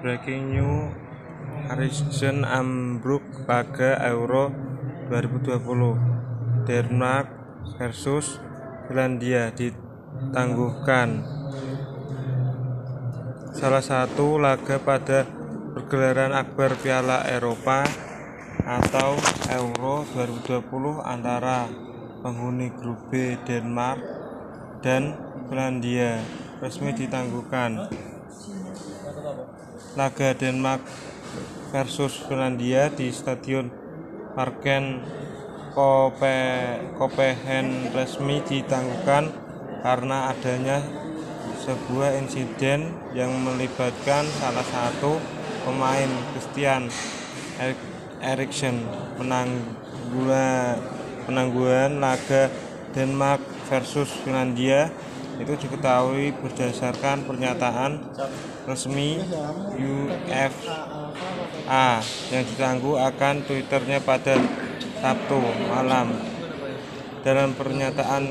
Breaking news Eriksen ambruk laga Euro 2020 Denmark versus Finlandia ditangguhkan. Salah satu laga pada pergelaran akbar Piala Eropa atau Euro 2020 antara penghuni grup B Denmark dan Finlandia. Resmi ditangguhkan. Laga Denmark versus Finlandia di Stadion Parken Copenhagen resmi ditangguhkan karena adanya sebuah insiden yang melibatkan salah satu pemain Christian Eriksen penangguhan laga Denmark versus Finlandia itu diketahui berdasarkan pernyataan resmi UEFA yang ditangguh akan twitternya pada Sabtu malam. Dalam pernyataan